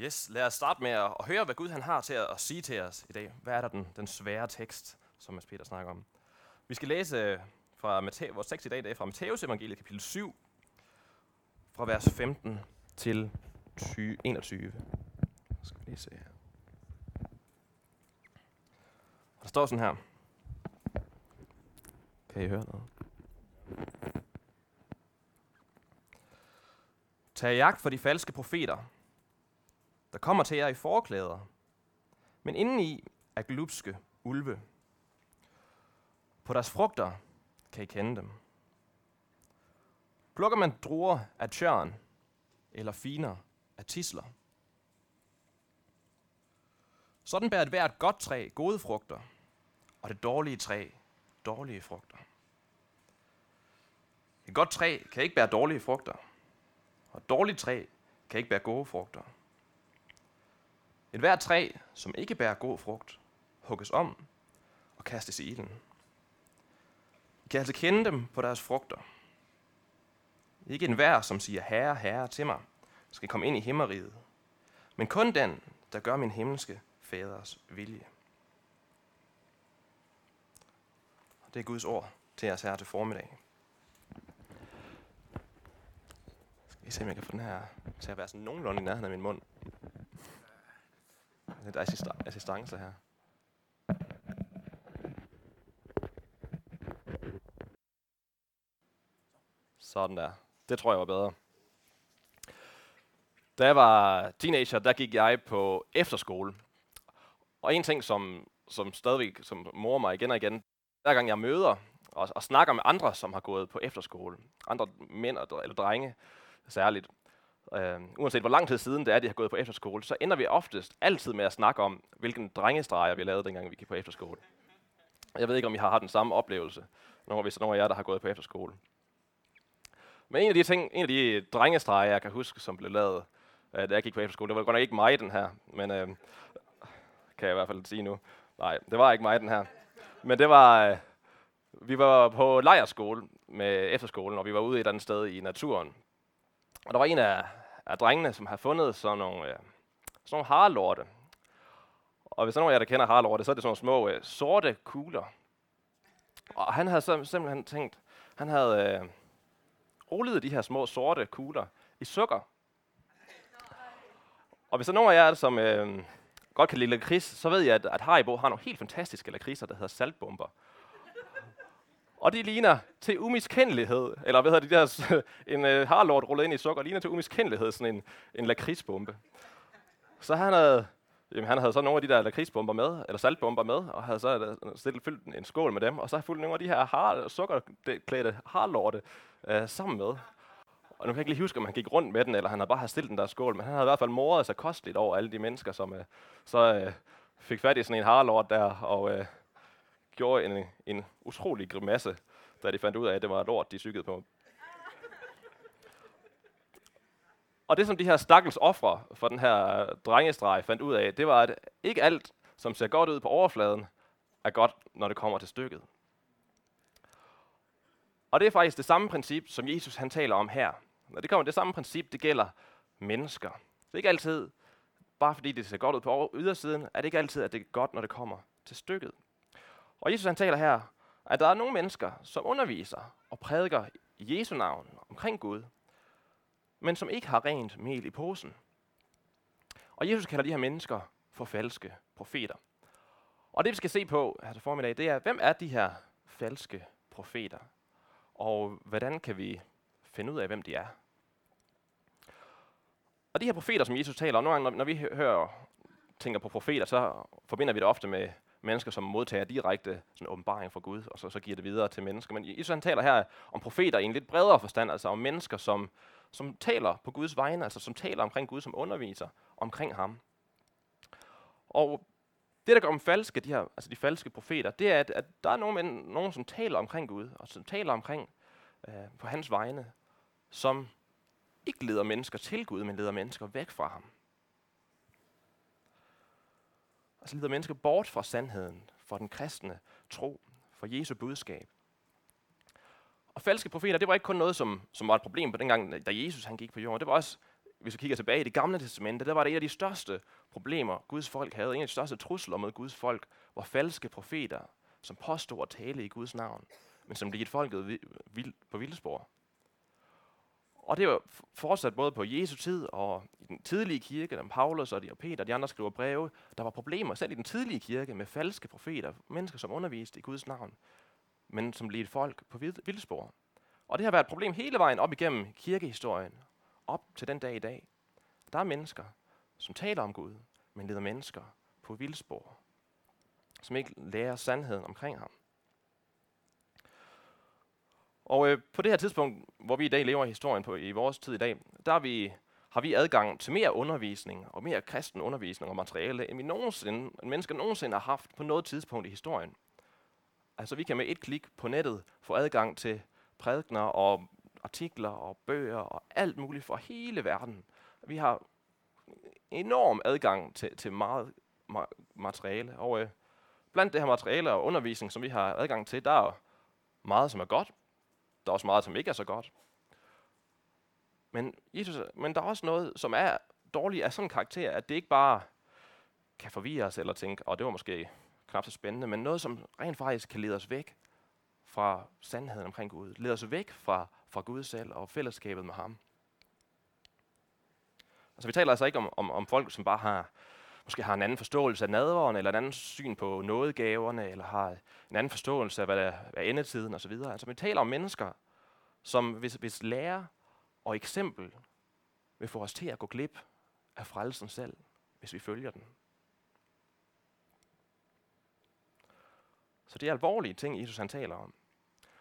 Yes, lad os starte med at, høre, hvad Gud han har til at, sige til os i dag. Hvad er der den, den svære tekst, som Mads Peter snakker om? Vi skal læse øh, fra Matthæ, vores tekst i dag, det er fra Matteus evangeliet, kapitel 7, fra vers 15 til 20, 21. Skal vi lige se her. Der står sådan her. Kan I høre noget? Tag jagt for de falske profeter, der kommer til jer i forklæder, men indeni er glupske ulve. På deres frugter kan I kende dem. Plukker man druer af tjørn, eller finer af tisler. Sådan bærer et hvert godt træ gode frugter, og det dårlige træ dårlige frugter. Et godt træ kan ikke bære dårlige frugter, og et dårligt træ kan ikke bære gode frugter. Et hvert træ, som ikke bærer god frugt, hugges om og kastes i ilden. I kan altså kende dem på deres frugter. Ikke en hver, som siger herre, herre til mig, skal komme ind i himmeriget, men kun den, der gør min himmelske faders vilje. Det er Guds ord til os her til formiddag. Skal vi se, om jeg kan få den her til at være sådan nogenlunde i nærheden af min mund. Lidt assistance her. Sådan der. Det tror jeg var bedre. Da jeg var teenager, der gik jeg på efterskole. Og en ting, som, som stadigvæk som morer mig igen og igen, hver gang jeg møder og, og snakker med andre, som har gået på efterskole, andre mænd eller drenge særligt, øh, uanset hvor lang tid siden det er, de har gået på efterskole, så ender vi oftest altid med at snakke om, hvilken drengestreger vi lavede, dengang vi gik på efterskole. Jeg ved ikke, om I har haft den samme oplevelse, når, hvis der er nogen af jer, der har gået på efterskole. Men en af de ting, en af de drengestreger, jeg kan huske, som blev lavet, øh, da jeg gik på efterskole, det var godt nok ikke mig, den her, men øh, kan jeg i hvert fald sige nu. Nej, det var ikke mig, den her. Men det var, øh, vi var på lejerskole med efterskolen, og vi var ude et eller andet sted i naturen. Og der var en af, af drengene, som har fundet sådan nogle, øh, sådan nogle harlorte. Og hvis der er nogen af jer, der kender harlorte, så er det sådan nogle små øh, sorte kugler. Og han havde så, simpelthen tænkt, han havde øh, rullet de her små sorte kugler i sukker. Og hvis der er nogen af jer, som øh, godt kan lide lakrids, så ved jeg, at, at Haribo har nogle helt fantastiske lakridser, der hedder saltbomber. Og det ligner til umiskendelighed, eller hvad hedder de der, en øh, harlort rullet ind i sukker, ligner til umiskendelighed sådan en, en lakridsbombe. Så han havde, jamen, han havde så nogle af de der lakridsbomber med, eller saltbomber med, og havde så øh, stillet fyldt en skål med dem, og så har fulgt nogle af de her har, sukkerklædte harlorte øh, sammen med. Og nu kan jeg ikke lige huske, om han gik rundt med den, eller han havde bare stillet den der skål, men han havde i hvert fald moret sig kosteligt over alle de mennesker, som øh, så øh, fik fat i sådan en harlort der, og øh, gjorde en, en utrolig grimasse, da de fandt ud af, at det var lort, de cyklede på. Og det, som de her stakkels ofre for den her drengestreg fandt ud af, det var, at ikke alt, som ser godt ud på overfladen, er godt, når det kommer til stykket. Og det er faktisk det samme princip, som Jesus han taler om her. Når det kommer det samme princip, det gælder mennesker. Det er ikke altid, bare fordi det ser godt ud på ydersiden, er det ikke altid, at det er godt, når det kommer til stykket. Og Jesus han taler her, at der er nogle mennesker, som underviser og prædiker i Jesu navn omkring Gud, men som ikke har rent mel i posen. Og Jesus kalder de her mennesker for falske profeter. Og det vi skal se på her til formiddag, det er, hvem er de her falske profeter? Og hvordan kan vi finde ud af, hvem de er? Og de her profeter, som Jesus taler om, nogle gange, når vi hører, tænker på profeter, så forbinder vi det ofte med mennesker, som modtager direkte sådan åbenbaring fra Gud, og så, så giver det videre til mennesker. Men Jesus han taler her om profeter i en lidt bredere forstand, altså om mennesker, som, som taler på Guds vegne, altså som taler omkring Gud, som underviser omkring ham. Og det, der gør om falske, de, her, altså de falske profeter, det er, at, at der er nogen, nogen, som taler omkring Gud, og som taler omkring øh, på hans vegne, som ikke leder mennesker til Gud, men leder mennesker væk fra ham. Altså leder mennesker bort fra sandheden, fra den kristne tro, fra Jesu budskab. Og falske profeter, det var ikke kun noget, som, som var et problem på dengang, da Jesus han gik på jorden. Det var også hvis vi kigger tilbage i det gamle testamente, der var det et af de største problemer, Guds folk havde. En af de største trusler mod Guds folk var falske profeter, som påstod at tale i Guds navn, men som ledte folket på vildspor. Og det var fortsat både på Jesu tid og i den tidlige kirke, der Paulus og de og Peter de andre skriver breve. Der var problemer selv i den tidlige kirke med falske profeter, mennesker som underviste i Guds navn, men som ledte folk på vildspor. Og det har været et problem hele vejen op igennem kirkehistorien, op til den dag i dag. Der er mennesker, som taler om Gud, men leder mennesker på vildspor, som ikke lærer sandheden omkring ham. Og øh, på det her tidspunkt, hvor vi i dag lever i historien på, i vores tid i dag, der er vi, har vi adgang til mere undervisning og mere kristen undervisning og materiale, end vi nogensinde, end mennesker nogensinde har haft på noget tidspunkt i historien. Altså vi kan med et klik på nettet få adgang til prædikner og artikler og bøger og alt muligt fra hele verden. Vi har enorm adgang til, til meget ma- materiale. Og øh, blandt det her materiale og undervisning, som vi har adgang til, der er meget, som er godt, der er også meget, som ikke er så godt. Men, Jesus, men der er også noget, som er dårligt af sådan en karakter, at det ikke bare kan forvirre os eller tænke, og oh, det var måske knap så spændende, men noget, som rent faktisk kan lede os væk fra sandheden omkring Gud. Lede os væk fra, fra Gud selv og fællesskabet med ham. Altså vi taler altså ikke om, om, om folk, som bare har, måske har en anden forståelse af nadveren, eller en anden syn på nådegaverne, eller har en anden forståelse af, hvad der er endetiden osv. Altså vi taler om mennesker, som hvis, hvis lærer og eksempel vil få os til at gå glip af frelsen selv, hvis vi følger den. Så det er alvorlige ting, Jesus han taler om.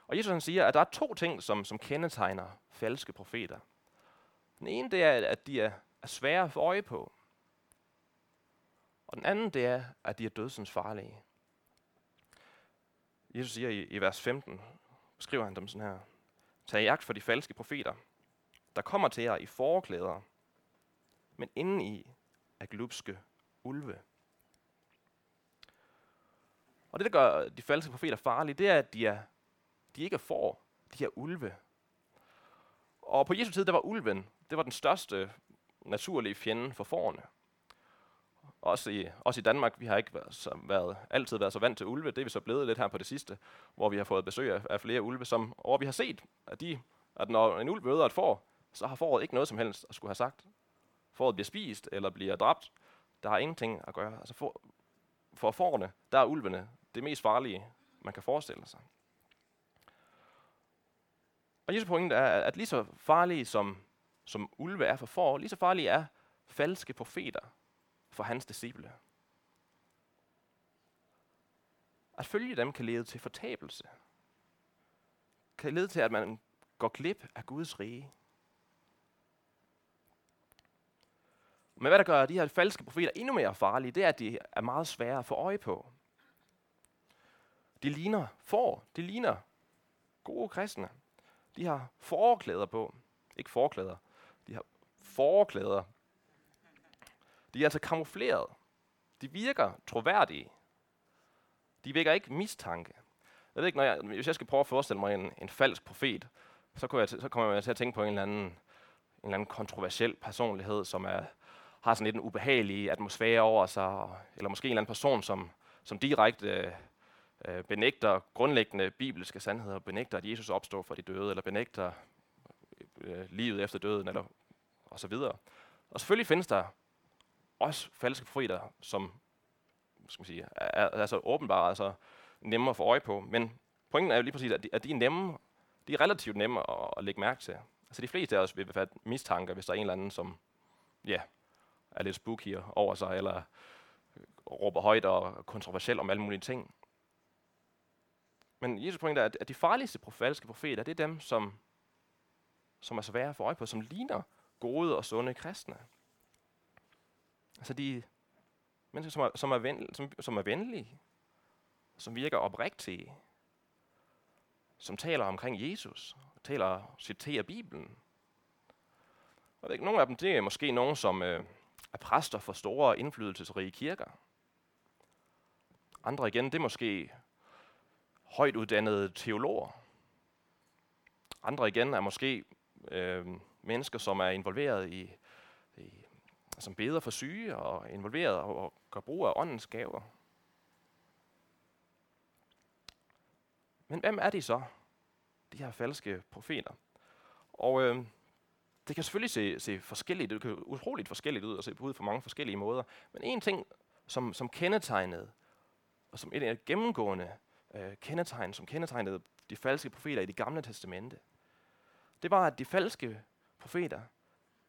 Og Jesus han siger, at der er to ting, som, som kendetegner falske profeter. Den ene det er, at de er, er svære at få øje på. Og den anden det er, at de er dødsens farlige. Jesus siger i, i vers 15, skriver han dem sådan her. Tag jagt for de falske profeter, der kommer til jer i forklæder, men indeni er glupske ulve. Og det, der gør de falske profeter farlige, det er, at de, er, de ikke er får, de er ulve. Og på Jesu tid, der var ulven, det var den største naturlige fjende for forerne. Også i, også i Danmark, vi har ikke været, så, været, altid været så vant til ulve. Det er vi så blevet lidt her på det sidste, hvor vi har fået besøg af, af flere ulve, som, hvor vi har set, at, de, at når en ulv møder et får, så har fåret ikke noget som helst at skulle have sagt. Foråret bliver spist eller bliver dræbt. Der har ingenting at gøre. Altså for, for forerne, der er ulvene det mest farlige, man kan forestille sig. Og Jesu pointe er, at lige så farlige som, som ulve er for får, lige så farlige er falske profeter for hans disciple. At følge dem kan lede til fortabelse. Kan lede til, at man går glip af Guds rige. Men hvad der gør de her falske profeter endnu mere farlige, det er, at de er meget svære at få øje på. De ligner får, de ligner gode kristne. De har forklæder på. Ikke forklæder, de har forklæder. De er altså kamufleret. De virker troværdige. De vækker ikke mistanke. Jeg ved ikke, når jeg, hvis jeg skal prøve at forestille mig en, en falsk profet, så, kunne jeg, så kommer jeg til at tænke på en eller anden, en eller anden kontroversiel personlighed, som er, har sådan lidt en ubehagelig atmosfære over sig, eller måske en eller anden person, som, som direkte øh, benægter grundlæggende bibelske sandheder, benægter, at Jesus opstår for de døde, eller benægter øh, livet efter døden, eller og så videre. Og selvfølgelig findes der også falske profeter, som skal man sige, er, er altså åbenbare, altså nemme at få øje på. Men pointen er jo lige præcis, at de, at de er nemme, de er relativt nemme at, at lægge mærke til. Altså de fleste af os vil befatte mistanker, hvis der er en eller anden, som ja, er lidt spooky over sig, eller råber højt og kontroversielt om alle mulige ting. Men Jesus pointe er, at de farligste falske profeter, det er dem, som, som er svære at få øje på, som ligner gode og sunde kristne. Altså de mennesker, som er, som er, ven, som, som er venlige, som virker oprigtige, som taler omkring Jesus, taler, citerer Bibelen. Og det, nogle af dem, det er måske nogen, som øh, er præster for store og indflydelsesrige kirker. Andre igen, det er måske højt uddannede teologer. Andre igen er måske øh, mennesker, som er involveret i Altså, som beder for syge og involveret og gør brug af åndens gaver. Men hvem er de så, de her falske profeter? Og øh, det kan selvfølgelig se, se forskelligt, det kan utroligt forskelligt ud og se ud på mange forskellige måder. Men en ting, som, som kendetegnede, og som et af gennemgående øh, kendetegn, som kendetegnede de falske profeter i det gamle testamente, det var, at de falske profeter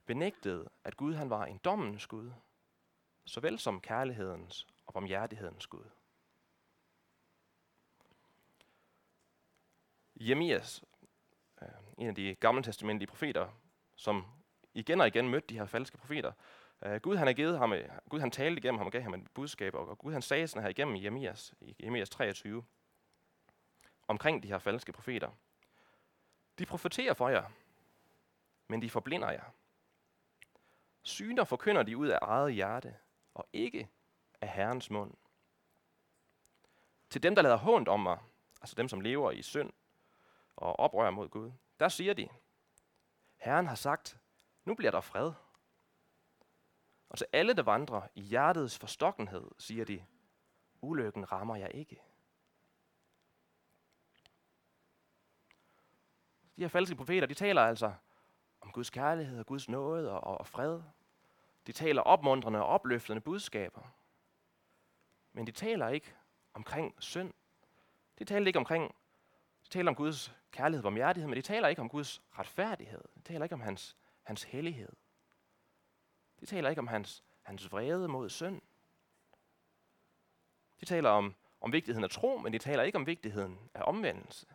benægtede, at Gud han var en dommens Gud, såvel som kærlighedens og barmhjertighedens Gud. Jeremias, øh, en af de gamle testamentlige profeter, som igen og igen mødte de her falske profeter. Øh, Gud han har givet ham, øh, Gud han talte igennem ham og gav ham et budskab, og Gud han sagde sådan her igennem Jeremias, i Jeremias 23, omkring de her falske profeter. De profeterer for jer, men de forblinder jer. Syner forkynder de ud af eget hjerte, og ikke af Herrens mund. Til dem, der lader hånd om mig, altså dem, som lever i synd og oprør mod Gud, der siger de, Herren har sagt, nu bliver der fred. Og til alle, der vandrer i hjertets forstokkenhed, siger de, ulykken rammer jeg ikke. De her falske profeter, de taler altså om Guds kærlighed og Guds nåde og, og fred. De taler opmuntrende og opløftende budskaber. Men de taler ikke omkring synd. De taler ikke omkring de taler om Guds kærlighed og barmhjertighed, men de taler ikke om Guds retfærdighed. De taler ikke om hans, hans hellighed. De taler ikke om hans, hans vrede mod synd. De taler om, om vigtigheden af tro, men de taler ikke om vigtigheden af omvendelse.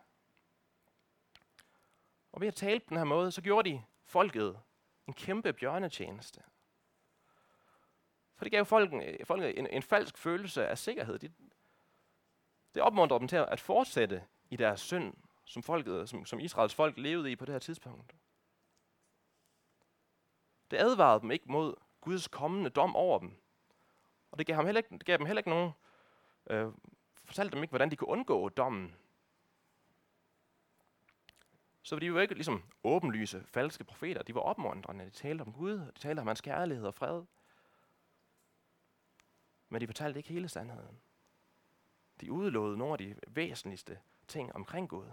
Og ved at tale på den her måde, så gjorde de folket en kæmpe bjørnetjeneste. For det gav folken, øh, folket en, en falsk følelse af sikkerhed. De, det opmuntrede dem til at fortsætte i deres synd, som, folket, som, som Israels folk levede i på det her tidspunkt. Det advarede dem ikke mod Guds kommende dom over dem. Og det gav, ham heller ikke, det gav dem heller ikke nogen, øh, fortalte dem ikke, hvordan de kunne undgå dommen. Så de var ikke ligesom åbenlyse, falske profeter. De var opmuntrende. De talte om Gud, de talte om hans kærlighed og fred. Men de fortalte ikke hele sandheden. De udelod nogle af de væsentligste ting omkring Gud.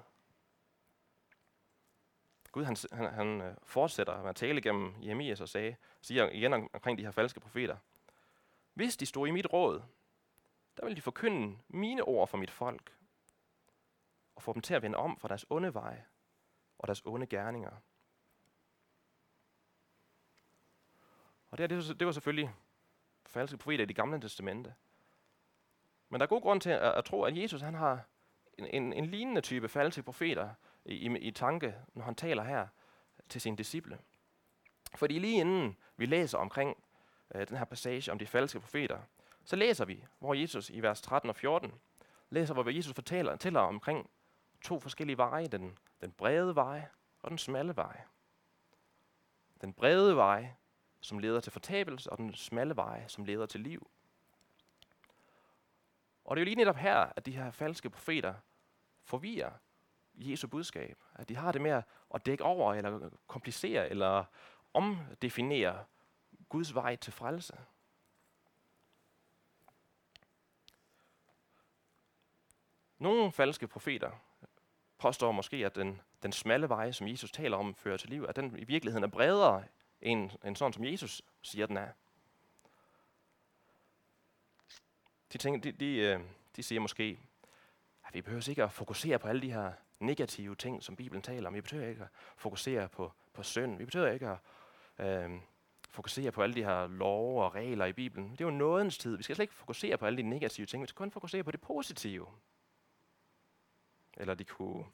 Gud han, han, han øh, fortsætter med at tale gennem Jeremias og sagde, siger igen omkring de her falske profeter. Hvis de stod i mit råd, der ville de forkynde mine ord for mit folk, og få dem til at vende om fra deres onde veje og deres onde gerninger. Og det, det, det var selvfølgelig falske profeter i det gamle testamente. Men der er god grund til at, at tro, at Jesus han har en, en, en lignende type falske profeter i, i, i tanke, når han taler her til sine disciple. Fordi lige inden vi læser omkring øh, den her passage om de falske profeter, så læser vi, hvor Jesus i vers 13 og 14, læser, hvor Jesus fortæller, fortæller omkring to forskellige veje, den, den brede vej og den smalle vej. Den brede vej, som leder til fortabelse, og den smalle vej, som leder til liv. Og det er jo lige netop her, at de her falske profeter forvirrer Jesu budskab. At de har det med at dække over, eller komplicere, eller omdefinere Guds vej til frelse. Nogle falske profeter påstår måske, at den, den smalle vej, som Jesus taler om, fører til liv, at den i virkeligheden er bredere end, end sådan, som Jesus siger, den er. De, tænker, de, de, øh, de siger måske, at vi behøver ikke at fokusere på alle de her negative ting, som Bibelen taler om. Vi behøver ikke at fokusere på, på synd. Vi behøver ikke at øh, fokusere på alle de her love og regler i Bibelen. Det er jo nådens tid. Vi skal slet ikke fokusere på alle de negative ting. Vi skal kun fokusere på det positive. Eller de kunne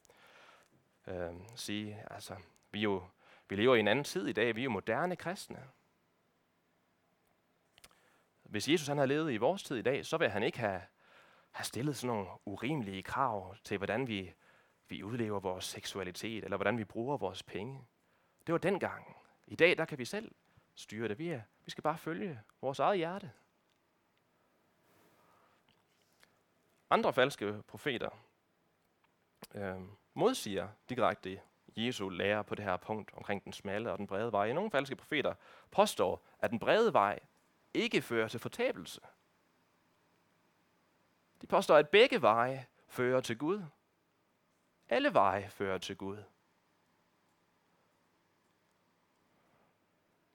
øh, sige, altså, vi, jo, vi lever i en anden tid i dag. Vi er jo moderne kristne. Hvis Jesus han havde levet i vores tid i dag, så ville han ikke have, have stillet sådan nogle urimelige krav til, hvordan vi, vi udlever vores seksualitet, eller hvordan vi bruger vores penge. Det var dengang. I dag, der kan vi selv styre det. Vi, er, vi skal bare følge vores eget hjerte. Andre falske profeter øh, modsiger direkte Jesu lærer på det her punkt omkring den smalle og den brede vej. Nogle falske profeter påstår, at den brede vej ikke fører til fortabelse. De påstår, at begge veje fører til Gud. Alle veje fører til Gud.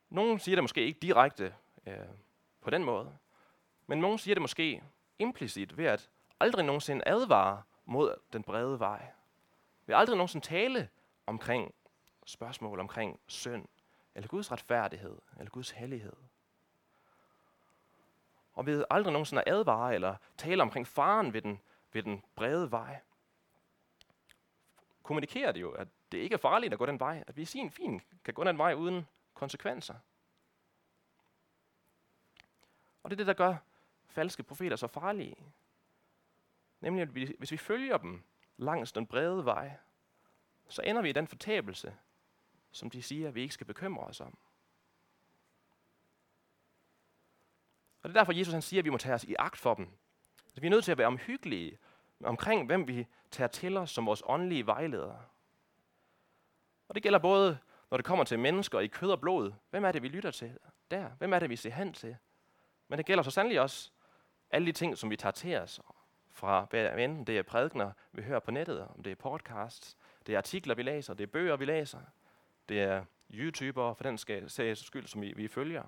Nogle siger det måske ikke direkte øh, på den måde, men nogle siger det måske implicit ved at aldrig nogensinde advare mod den brede vej. Vi aldrig nogensinde tale omkring spørgsmål omkring synd, eller Guds retfærdighed, eller Guds hellighed. Og vi aldrig nogensinde at advare eller tale omkring faren ved den, ved den brede vej, kommunikerer det jo, at det ikke er farligt at gå den vej, at vi sin fin kan gå den vej uden konsekvenser. Og det er det, der gør falske profeter så farlige. Nemlig, at vi, hvis vi følger dem langs den brede vej, så ender vi i den fortabelse, som de siger, at vi ikke skal bekymre os om. Og det er derfor, Jesus han siger, at vi må tage os i agt for dem. Så vi er nødt til at være omhyggelige omkring, hvem vi tager til os som vores åndelige vejledere. Og det gælder både, når det kommer til mennesker i kød og blod. Hvem er det, vi lytter til der? Hvem er det, vi ser hen til? Men det gælder så sandelig også alle de ting, som vi tager til os fra, enten det er prædikner, vi hører på nettet, om det er podcasts, det er artikler, vi læser, det er bøger, vi læser, det er YouTubere for den sags skyld, som vi, vi følger.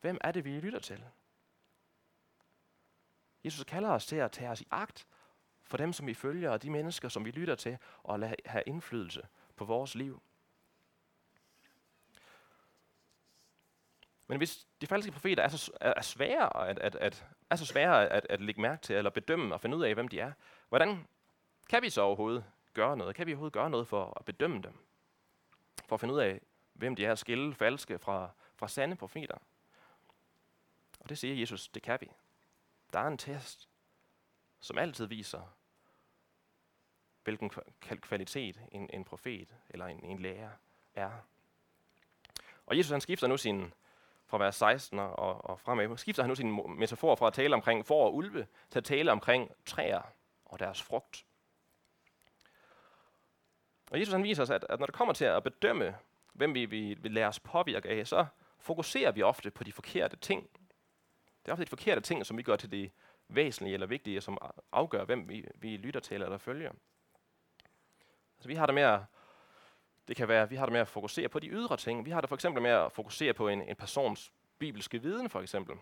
Hvem er det, vi lytter til? Jesus kalder os til at tage os i agt for dem, som vi følger, og de mennesker, som vi lytter til, og lade have indflydelse på vores liv. Men hvis de falske profeter er, så, er svære at, at, at, er så svære at, at lægge mærke til, eller bedømme og finde ud af, hvem de er, hvordan kan vi så overhovedet gøre noget? Kan vi overhovedet gøre noget for at bedømme dem? For at finde ud af, hvem de er, skille falske fra, fra sande profeter? Og det siger Jesus, det kan vi. Der er en test, som altid viser, hvilken kvalitet en, en profet eller en, en lærer er. Og Jesus han skifter nu sin, fra vers 16 og, og fremad, skifter han nu sin metafor fra at tale omkring får og ulve, til at tale omkring træer og deres frugt. Og Jesus han viser os, at, at når det kommer til at bedømme, hvem vi, vi vil lade os påvirke af, så fokuserer vi ofte på de forkerte ting. Det er ofte de forkerte ting, som vi gør til det væsentlige eller vigtige, som afgør, hvem vi, vi lytter til eller følger. Altså, vi har det med at, det kan være, vi har det med at fokusere på de ydre ting. Vi har det for eksempel med at fokusere på en, en persons bibelske viden, for eksempel.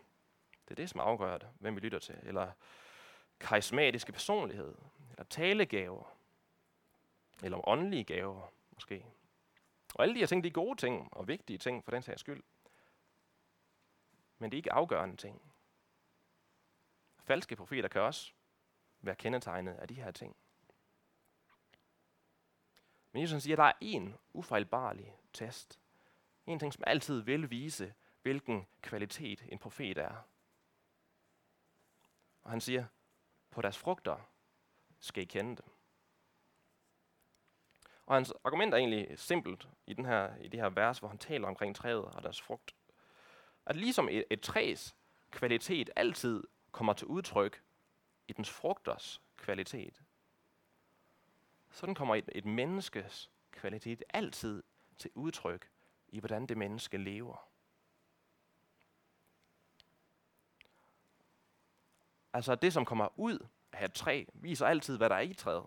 Det er det, som afgør det, hvem vi lytter til. Eller karismatiske personlighed, eller talegaver, eller åndelige gaver, måske. Og alle de her ting, de er gode ting, og vigtige ting for den sags skyld. Men det er ikke afgørende ting. Falske profeter kan også være kendetegnet af de her ting. Men Jesus siger, at der er en ufejlbarlig test. En ting, som altid vil vise, hvilken kvalitet en profet er. Og han siger, på deres frugter skal I kende dem. Og hans argument er egentlig simpelt i, den her, i det her vers, hvor han taler omkring træet og deres frugt. At ligesom et, et træs kvalitet altid kommer til udtryk i dens frugters kvalitet, sådan kommer et, et menneskes kvalitet altid til udtryk i, hvordan det menneske lever. Altså det, som kommer ud af et træ, viser altid, hvad der er i træet.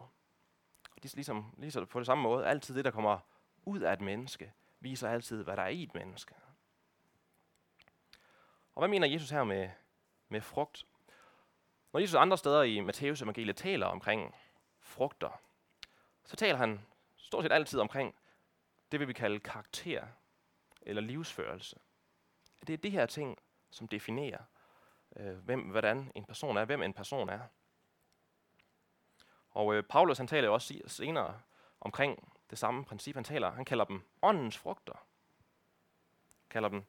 Og det er ligesom, ligesom på det samme måde, altid det, der kommer ud af et menneske, viser altid, hvad der er i et menneske. Og hvad mener Jesus her med, med frugt? Når Jesus andre steder i Matteus evangeliet taler omkring frugter, så taler han stort set altid omkring det, vi vil kalde karakter eller livsførelse. Det er det her ting, som definerer, øh, hvem, hvordan en person er, hvem en person er. Og øh, Paulus han taler jo også senere omkring det samme princip. Han taler, han kalder dem åndens frugter. Kalder dem,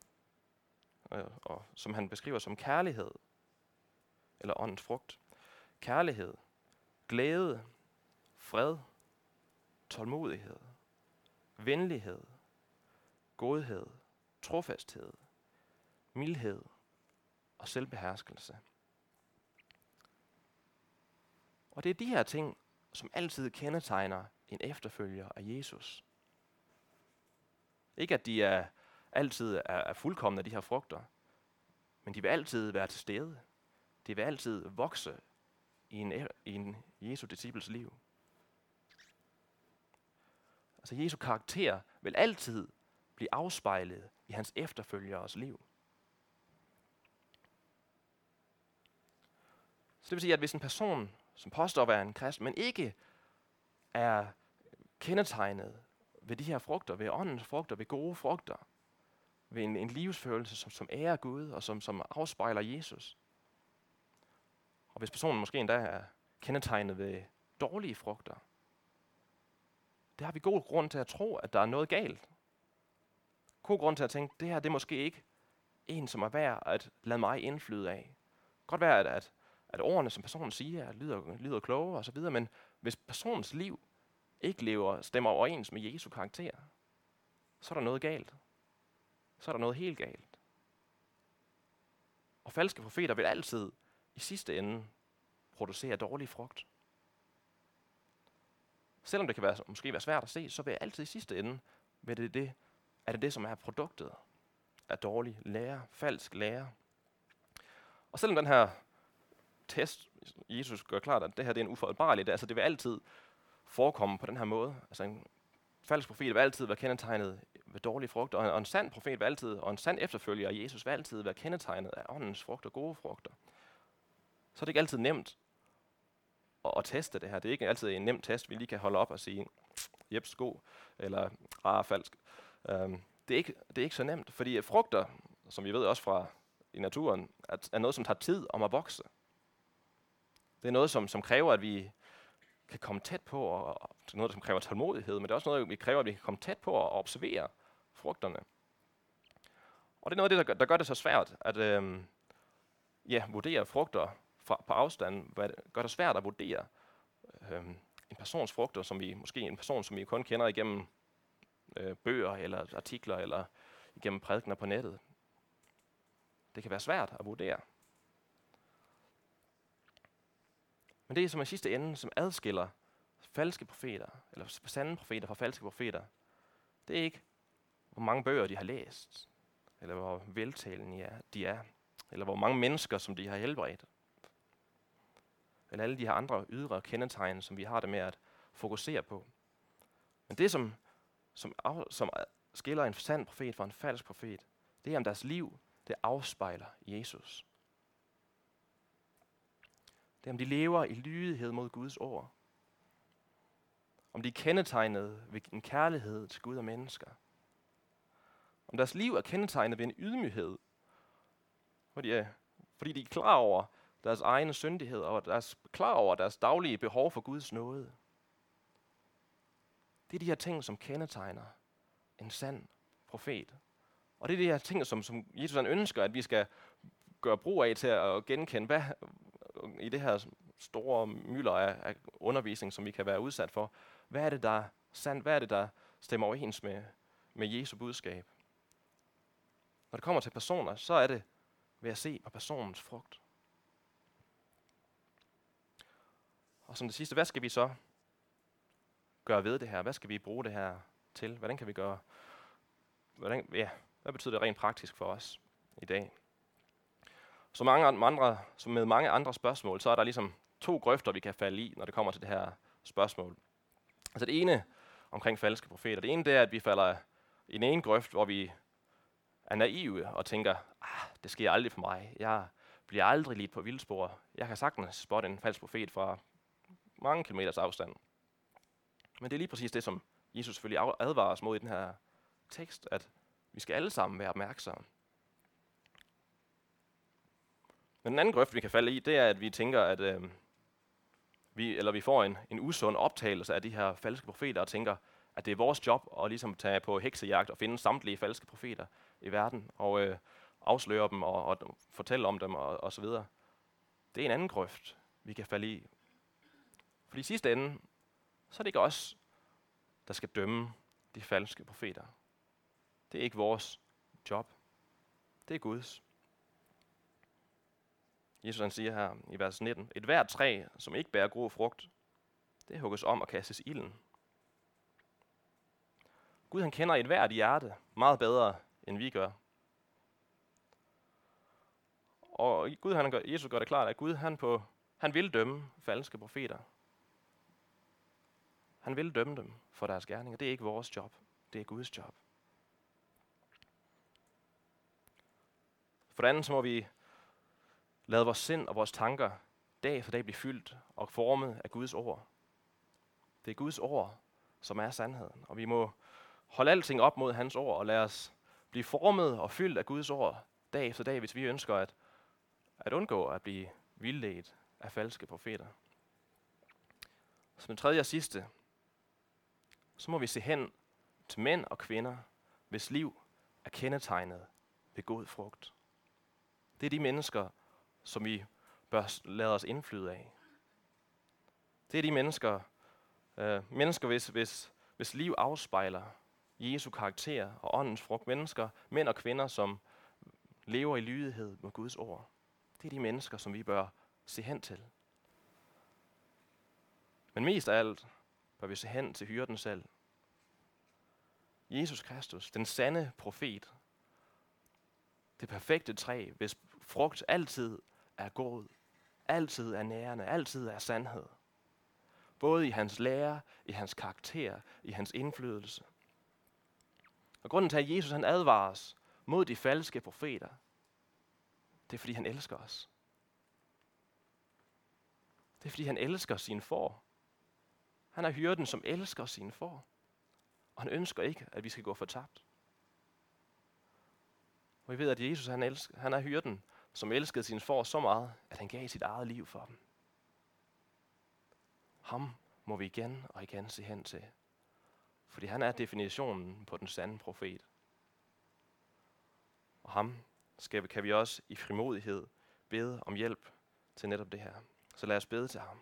øh, og, som han beskriver som kærlighed, eller åndens frugt. Kærlighed, glæde, fred, tålmodighed, venlighed, godhed, trofasthed, mildhed og selvbeherskelse. Og det er de her ting, som altid kendetegner en efterfølger af Jesus. Ikke at de er altid er, er fuldkommende, de her frugter, men de vil altid være til stede. De vil altid vokse i en, i en Jesu disciples liv. Altså Jesu karakter vil altid blive afspejlet i hans efterfølgeres liv. Så det vil sige, at hvis en person, som påstår at være en kristen, men ikke er kendetegnet ved de her frugter, ved åndens frugter, ved gode frugter, ved en, en livsfølelse, som, som ærer Gud og som, som afspejler Jesus. Og hvis personen måske endda er kendetegnet ved dårlige frugter, det har vi god grund til at tro, at der er noget galt. God grund til at tænke, det her det er måske ikke en, som er værd at lade mig indflyde af. Godt være, at, at, at ordene, som personen siger, lyder, lyder kloge og så videre, men hvis personens liv ikke lever, stemmer overens med Jesu karakter, så er der noget galt. Så er der noget helt galt. Og falske profeter vil altid i sidste ende producere dårlig frugt. Selvom det kan være, måske være svært at se, så vil altid i sidste ende vil det det, er det det, som er produktet af dårlig lære, falsk lære. Og selvom den her test, Jesus gør klart, at det her det er en uforholdbarlig, altså det vil altid forekomme på den her måde. Altså en falsk profet vil altid være kendetegnet ved dårlige frugter, og en, og en sand profet vil altid, og en sand efterfølger af Jesus vil altid være kendetegnet af åndens frugter, gode frugter. Så er det ikke altid nemt at, at teste det her. Det er ikke altid en nem test, vi lige kan holde op og sige, jep, sko, eller rar falsk. Um, det, er ikke, det er ikke så nemt, fordi frugter, som vi ved også fra i naturen, at, er noget, som tager tid om at vokse. Det er noget, som, som kræver, at vi kan komme tæt på, og, og det er noget, som kræver tålmodighed, men det er også noget, vi kræver, at vi kan komme tæt på og observere frugterne. Og det er noget af det, der gør, der gør det så svært at øhm, ja, vurdere frugter fra, på afstand, hvad det gør det svært at vurdere øhm, en persons frugter, som vi måske en person, som vi kun kender igennem øh, bøger eller artikler eller igennem prædikner på nettet. Det kan være svært at vurdere. Men det, som i sidste ende, som adskiller falske profeter, eller sande profeter fra falske profeter, det er ikke, hvor mange bøger de har læst, eller hvor veltalende de er, eller hvor mange mennesker, som de har helbredt, eller alle de her andre ydre kendetegn, som vi har det med at fokusere på. Men det, som, som, af, som skiller en sand profet fra en falsk profet, det er, om deres liv det afspejler Jesus. Det er, om de lever i lydighed mod Guds ord. Om de er kendetegnet ved en kærlighed til Gud og mennesker. Om deres liv er kendetegnet ved en ydmyghed, hvor de er, fordi de er klar over deres egne syndighed, og deres, klar over deres daglige behov for Guds nåde. Det er de her ting, som kendetegner en sand profet. Og det er de her ting, som, som Jesus han ønsker, at vi skal gøre brug af til at genkende, hvad, i det her store mylder af, af undervisning, som vi kan være udsat for, hvad er det, der er sandt? Hvad er det, der stemmer overens med, med Jesu budskab? Når det kommer til personer, så er det ved at se på personens frugt. Og som det sidste, hvad skal vi så gøre ved det her? Hvad skal vi bruge det her til? Hvordan kan vi gøre? Hvordan, ja, hvad betyder det rent praktisk for os i dag? Som, mange andre, som med mange andre spørgsmål, så er der ligesom to grøfter, vi kan falde i, når det kommer til det her spørgsmål. Altså det ene omkring falske profeter. Det ene det er, at vi falder i en ene grøft, hvor vi er naive og tænker, ah, det sker aldrig for mig. Jeg bliver aldrig lidt på vildspor. Jeg kan sagtens spotte en falsk profet fra mange kilometers afstand. Men det er lige præcis det, som Jesus selvfølgelig advarer os mod i den her tekst, at vi skal alle sammen være opmærksomme. Men den anden grøft, vi kan falde i, det er, at vi tænker, at øh, vi, eller vi får en, en usund optagelse af de her falske profeter, og tænker, at det er vores job at ligesom tage på heksejagt og finde samtlige falske profeter i verden, og øh, afsløre dem og, og fortælle om dem og, og så videre. Det er en anden grøft, vi kan falde i. For i sidste ende, så er det ikke os, der skal dømme de falske profeter. Det er ikke vores job. Det er Guds. Jesus han siger her i vers 19, et hvert træ, som ikke bærer god frugt, det hugges om og kastes i ilden. Gud han kender et hvert hjerte meget bedre, end vi gør. Og Gud, han gør, Jesus gør det klart, at Gud han, på, han vil dømme falske profeter. Han vil dømme dem for deres gerninger. Det er ikke vores job. Det er Guds job. For det andet så må vi lade vores sind og vores tanker dag for dag blive fyldt og formet af Guds ord. Det er Guds ord, som er sandheden. Og vi må holde alting op mod hans ord og lade os blive formet og fyldt af Guds ord dag efter dag, hvis vi ønsker at, at undgå at blive vildledt af falske profeter. Som den tredje og sidste, så må vi se hen til mænd og kvinder, hvis liv er kendetegnet ved god frugt. Det er de mennesker, som vi bør lade os indflyde af. Det er de mennesker, øh, mennesker hvis, hvis, hvis liv afspejler Jesu karakter og åndens frugt. Mennesker, mænd og kvinder, som lever i lydighed med Guds ord. Det er de mennesker, som vi bør se hen til. Men mest af alt bør vi se hen til hyrden selv. Jesus Kristus, den sande profet. Det perfekte træ, hvis frugt altid er god, altid er nærende, altid er sandhed. Både i hans lære, i hans karakter, i hans indflydelse. Og grunden til, at Jesus han advarer os mod de falske profeter, det er, fordi han elsker os. Det er, fordi han elsker sin får. Han er hyrden, som elsker sine får. Og han ønsker ikke, at vi skal gå fortabt. Og vi ved, at Jesus han, elsker, han er hyrden, som elskede sine får så meget, at han gav sit eget liv for dem. Ham må vi igen og igen se hen til. Fordi han er definitionen på den sande profet. Og ham skal, kan vi også i frimodighed bede om hjælp til netop det her. Så lad os bede til ham.